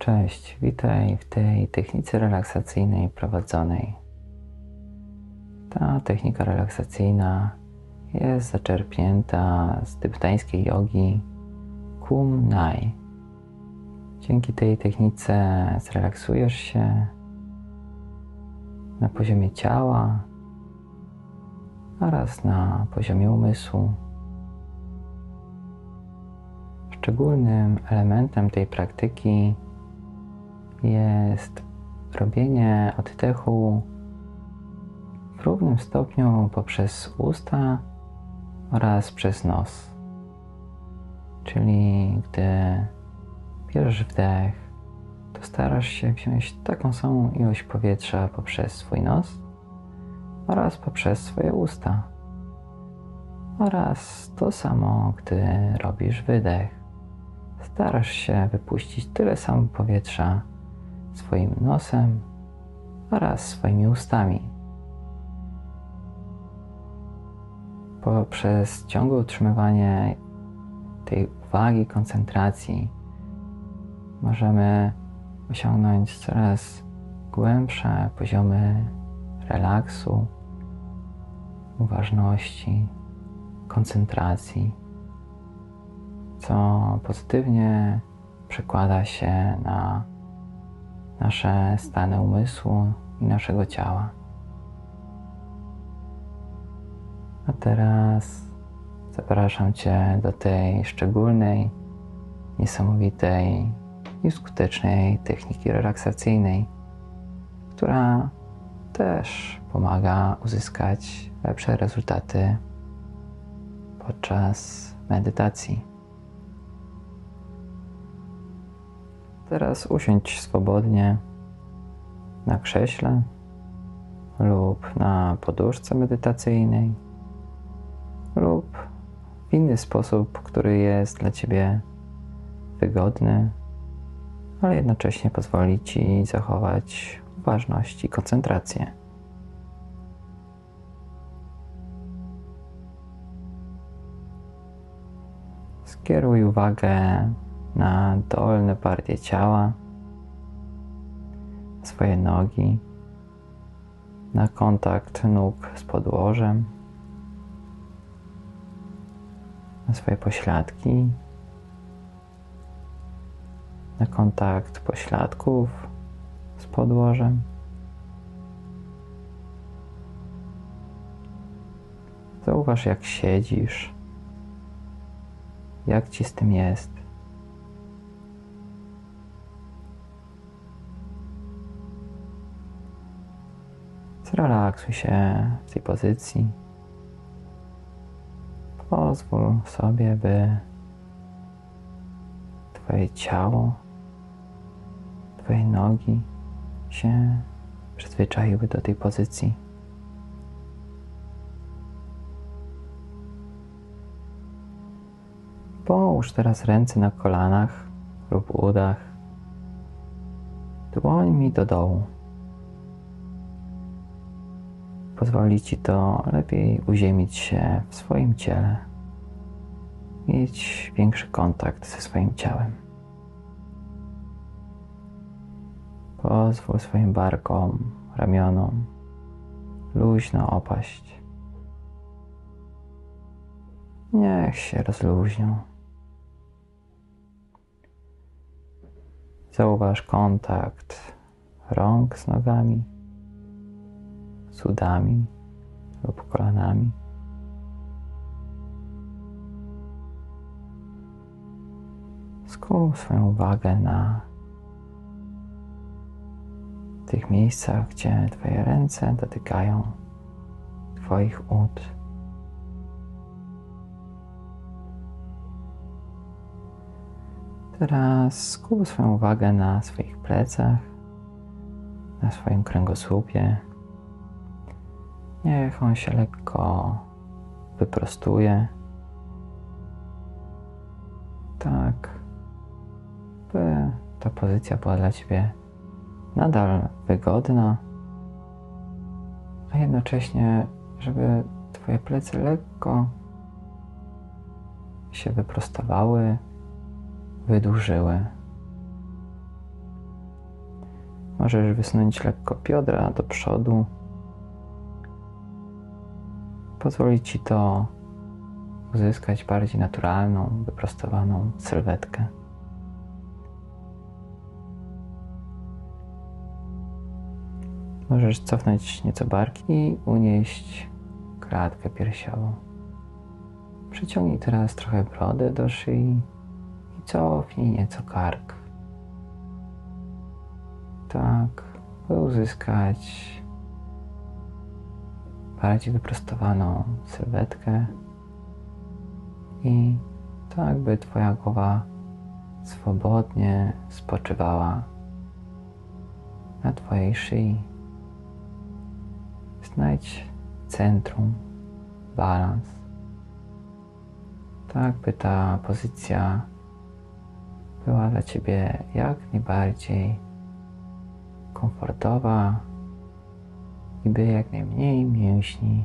Cześć, witaj w tej technice relaksacyjnej prowadzonej. Ta technika relaksacyjna jest zaczerpnięta z tybetańskiej jogi Kum Nai. Dzięki tej technice zrelaksujesz się na poziomie ciała oraz na poziomie umysłu. Szczególnym elementem tej praktyki jest robienie oddechu w równym stopniu poprzez usta oraz przez nos. Czyli gdy bierzesz wdech, to starasz się wziąć taką samą ilość powietrza poprzez swój nos oraz poprzez swoje usta. Oraz to samo, gdy robisz wydech. Starasz się wypuścić tyle samo powietrza swoim nosem oraz swoimi ustami. Poprzez ciągłe utrzymywanie tej uwagi, koncentracji, możemy osiągnąć coraz głębsze poziomy relaksu, uważności, koncentracji, co pozytywnie przekłada się na nasze stany umysłu i naszego ciała. A teraz zapraszam Cię do tej szczególnej, niesamowitej i skutecznej techniki relaksacyjnej, która też pomaga uzyskać lepsze rezultaty podczas medytacji. Teraz usiądź swobodnie na krześle lub na poduszce medytacyjnej lub w inny sposób, który jest dla Ciebie wygodny, ale jednocześnie pozwoli Ci zachować uważność i koncentrację. Skieruj uwagę na dolne partie ciała, swoje nogi, na kontakt nóg z podłożem, na swoje pośladki, na kontakt pośladków z podłożem. Zauważ, jak siedzisz, jak ci z tym jest. Zrelaksuj się w tej pozycji. Pozwól sobie, by Twoje ciało, Twoje nogi się przyzwyczaiły do tej pozycji. Połóż teraz ręce na kolanach lub udach, dłońmi do dołu. Pozwoli Ci to lepiej uziemić się w swoim ciele, mieć większy kontakt ze swoim ciałem. Pozwól swoim barkom, ramionom luźno opaść. Niech się rozluźnią. Zauważ kontakt rąk z nogami z udami lub kolanami. Skup swoją uwagę na tych miejscach, gdzie Twoje ręce dotykają Twoich ud. Teraz skup swoją uwagę na swoich plecach, na swoim kręgosłupie. Niech on się lekko wyprostuje. Tak, by ta pozycja była dla Ciebie nadal wygodna, a jednocześnie, żeby Twoje plecy lekko się wyprostowały, wydłużyły. Możesz wysunąć lekko biodra do przodu. Pozwoli ci to uzyskać bardziej naturalną, wyprostowaną sylwetkę. Możesz cofnąć nieco barki i unieść klatkę piersiową. Przyciągnij teraz trochę brodę do szyi i cofnij nieco kark. Tak, by uzyskać bardziej wyprostowaną sylwetkę i tak, by Twoja głowa swobodnie spoczywała na Twojej szyi. Znajdź centrum, balans, tak by ta pozycja była dla Ciebie jak najbardziej komfortowa i by jak najmniej mięśni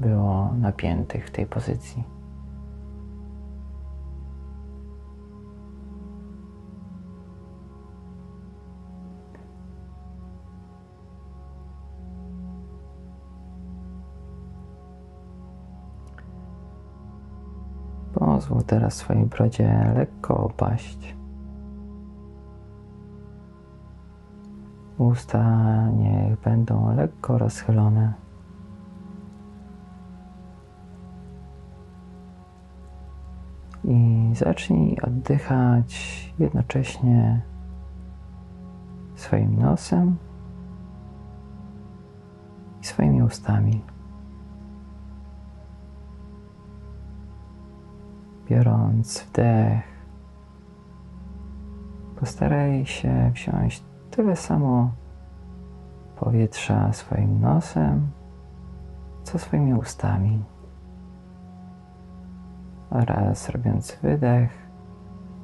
było napiętych w tej pozycji. Pozwól teraz swojej brodzie lekko opaść. Usta niech będą lekko rozchylone. I zacznij oddychać jednocześnie swoim nosem i swoimi ustami. Biorąc wdech, postaraj się wziąć tyle samo powietrza swoim nosem, co swoimi ustami. Oraz robiąc wydech,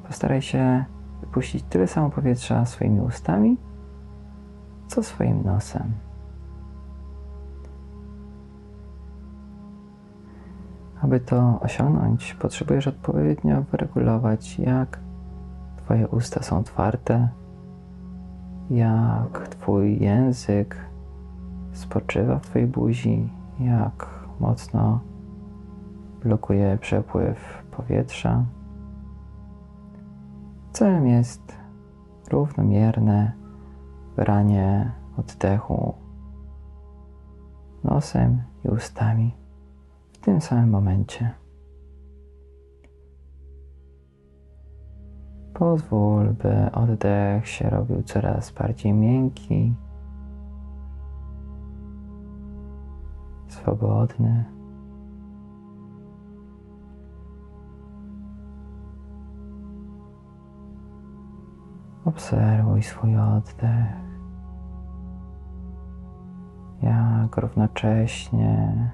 postaraj się wypuścić tyle samo powietrza swoimi ustami, co swoim nosem. Aby to osiągnąć, potrzebujesz odpowiednio wyregulować, jak Twoje usta są otwarte, jak Twój język spoczywa w Twojej buzi, jak mocno blokuje przepływ powietrza. Celem jest równomierne branie oddechu nosem i ustami w tym samym momencie. Pozwól, by oddech się robił coraz bardziej miękki, swobodny. Obserwuj swój oddech, jak równocześnie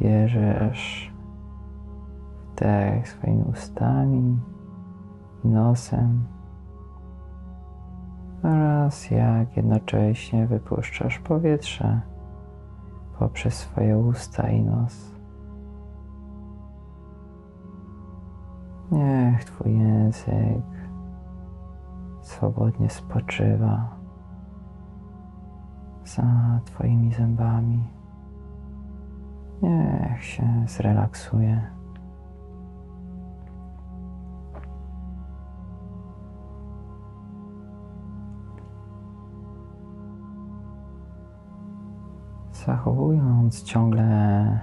bierzesz wdech swoimi ustami nosem oraz jak jednocześnie wypuszczasz powietrze poprzez swoje usta i nos. Niech Twój język swobodnie spoczywa za Twoimi zębami. Niech się zrelaksuje. Zachowując ciągle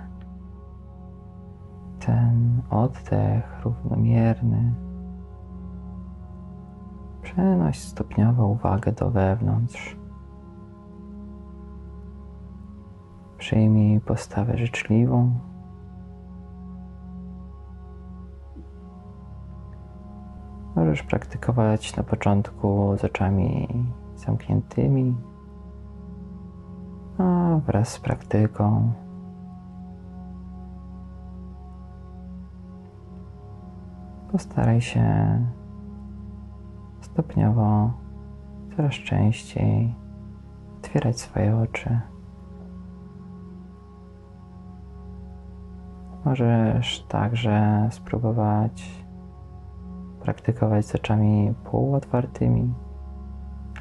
ten oddech równomierny, przenoś stopniowo uwagę do wewnątrz. Przyjmij postawę życzliwą. Możesz praktykować na początku z oczami zamkniętymi, wraz z praktyką postaraj się stopniowo coraz częściej otwierać swoje oczy. Możesz także spróbować praktykować z oczami półotwartymi,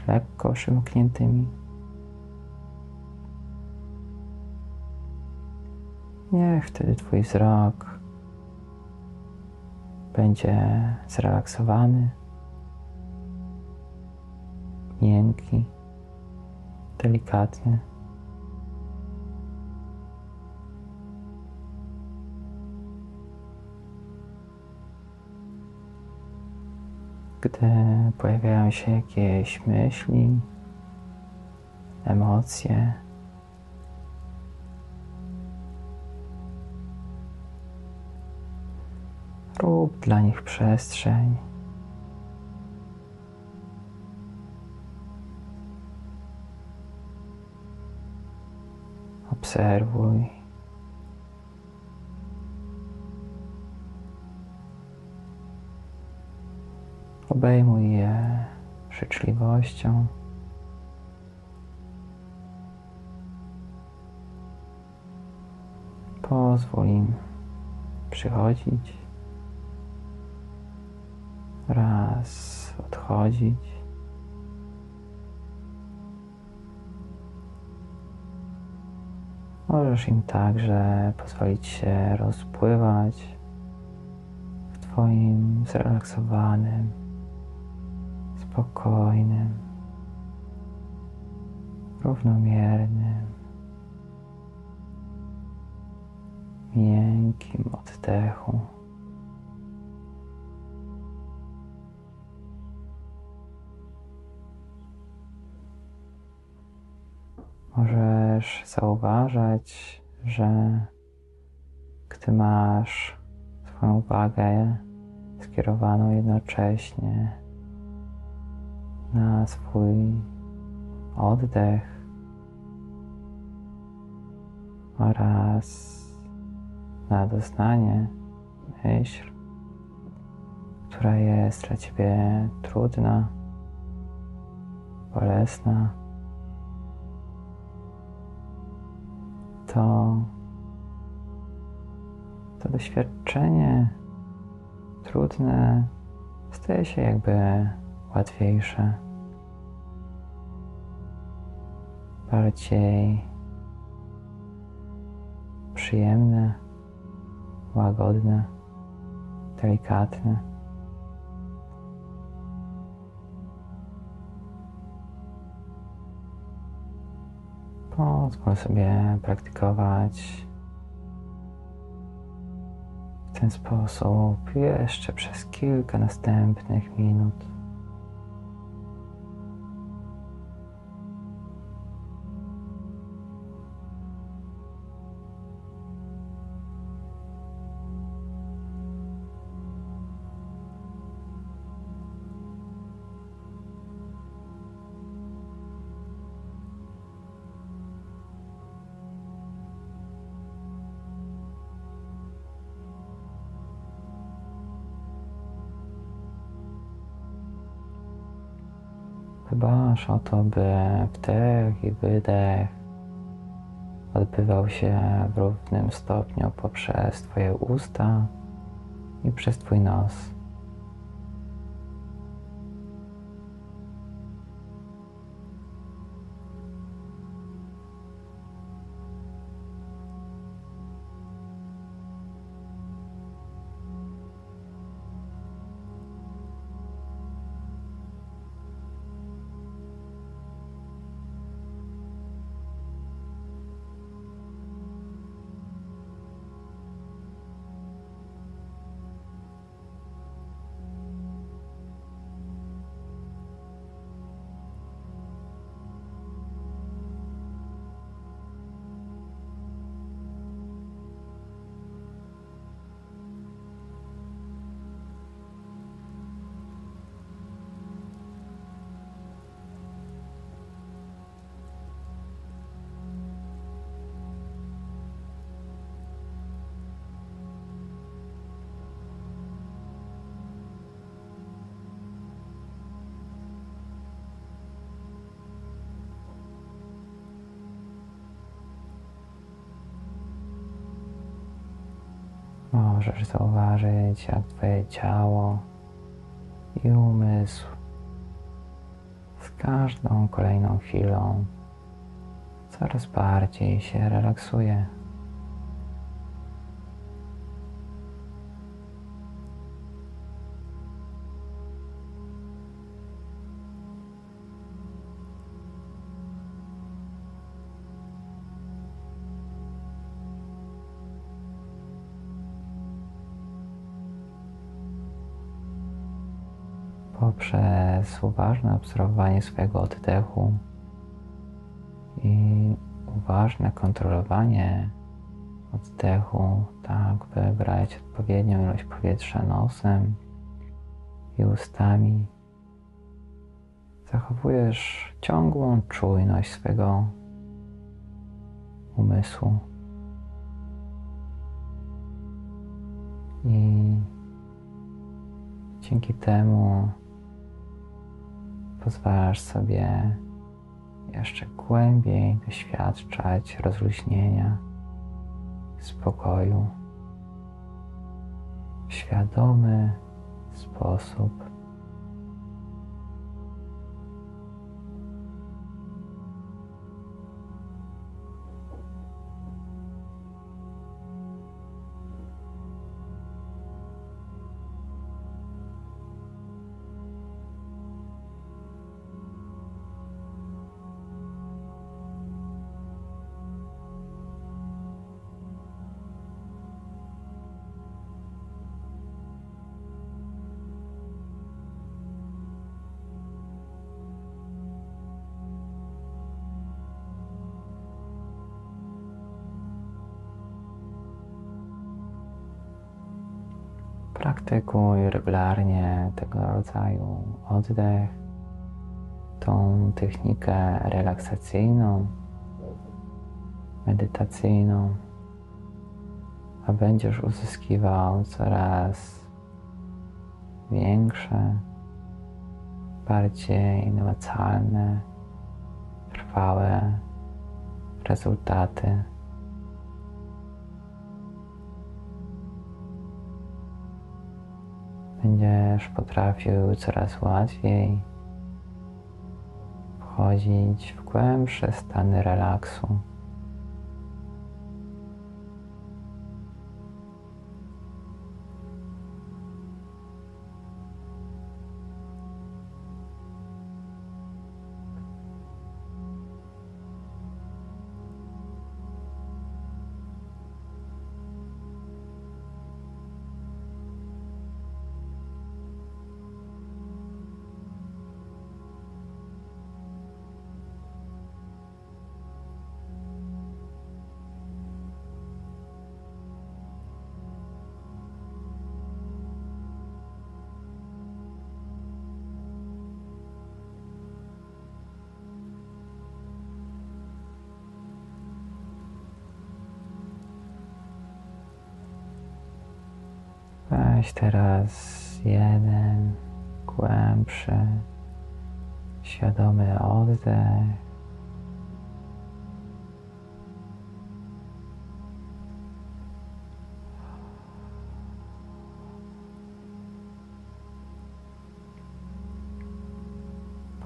lekko przymkniętymi. Niech wtedy Twój wzrok będzie zrelaksowany, miękki, delikatny. Gdy pojawiają się jakieś myśli, emocje, dla nich przestrzeń. Obserwuj. Obejmuj je życzliwością. Pozwól im przychodzić, raz odchodzić. Możesz im także pozwolić się rozpływać w Twoim zrelaksowanym, spokojnym, równomiernym, miękkim oddechu. Możesz zauważać, że gdy masz swoją uwagę skierowaną jednocześnie na swój oddech oraz na doznanie, myśl, która jest dla Ciebie trudna, bolesna, to to doświadczenie trudne staje się jakby łatwiejsze, bardziej przyjemne, łagodne, delikatne. Pozwól sobie praktykować w ten sposób jeszcze przez kilka następnych minut. Dbasz o to, by wdech i wydech odbywał się w równym stopniu poprzez Twoje usta i przez Twój nos. Możesz zauważyć, jak Twoje ciało i umysł z każdą kolejną chwilą coraz bardziej się relaksuje. Poprzez uważne obserwowanie swojego oddechu i uważne kontrolowanie oddechu, tak by brać odpowiednią ilość powietrza nosem i ustami. Zachowujesz ciągłą czujność swego umysłu. I dzięki temu pozwalasz sobie jeszcze głębiej doświadczać rozluźnienia, spokoju w świadomy sposób. Praktykuj regularnie tego rodzaju oddech, tą technikę relaksacyjną, medytacyjną, a będziesz uzyskiwał coraz większe, bardziej namacalne, trwałe rezultaty. Będziesz potrafił coraz łatwiej wchodzić w głębsze stany relaksu. Weź teraz jeden głębszy, świadomy oddech.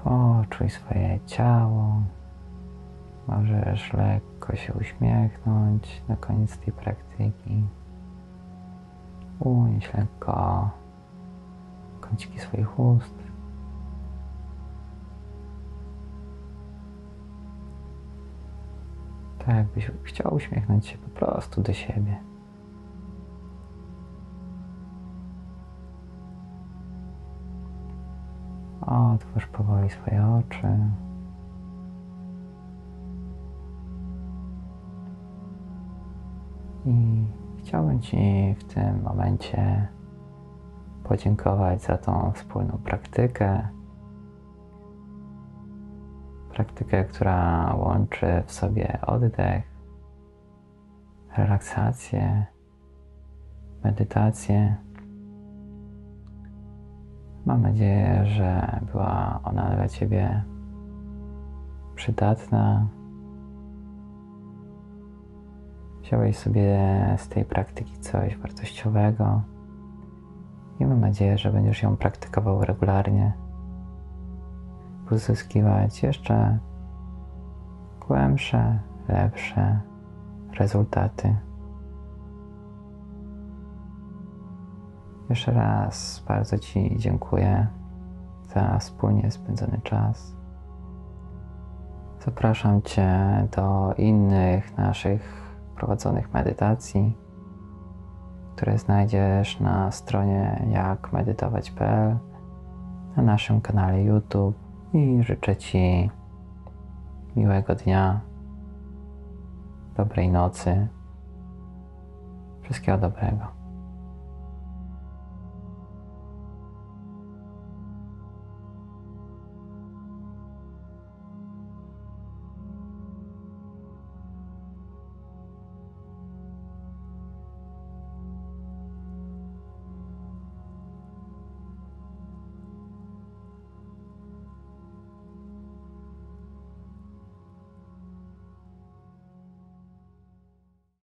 Poczuj swoje ciało. Możesz lekko się uśmiechnąć na koniec tej praktyki. Unieś lekko kąciki swoich ust. Tak jakbyś chciał uśmiechnąć się po prostu do siebie. Otwórz powoli swoje oczy. I chciałbym Ci w tym momencie podziękować za tą wspólną praktykę. Praktykę, która łączy w sobie oddech, relaksację, medytację. Mam nadzieję, że była ona dla Ciebie przydatna. Wziąłeś sobie z tej praktyki coś wartościowego i mam nadzieję, że będziesz ją praktykował regularnie. Uzyskiwać jeszcze głębsze, lepsze rezultaty. Jeszcze raz bardzo Ci dziękuję za wspólnie spędzony czas. Zapraszam Cię do innych naszych prowadzonych medytacji, które znajdziesz na stronie jakmedytować.pl, na naszym kanale YouTube i życzę Ci miłego dnia, dobrej nocy, wszystkiego dobrego.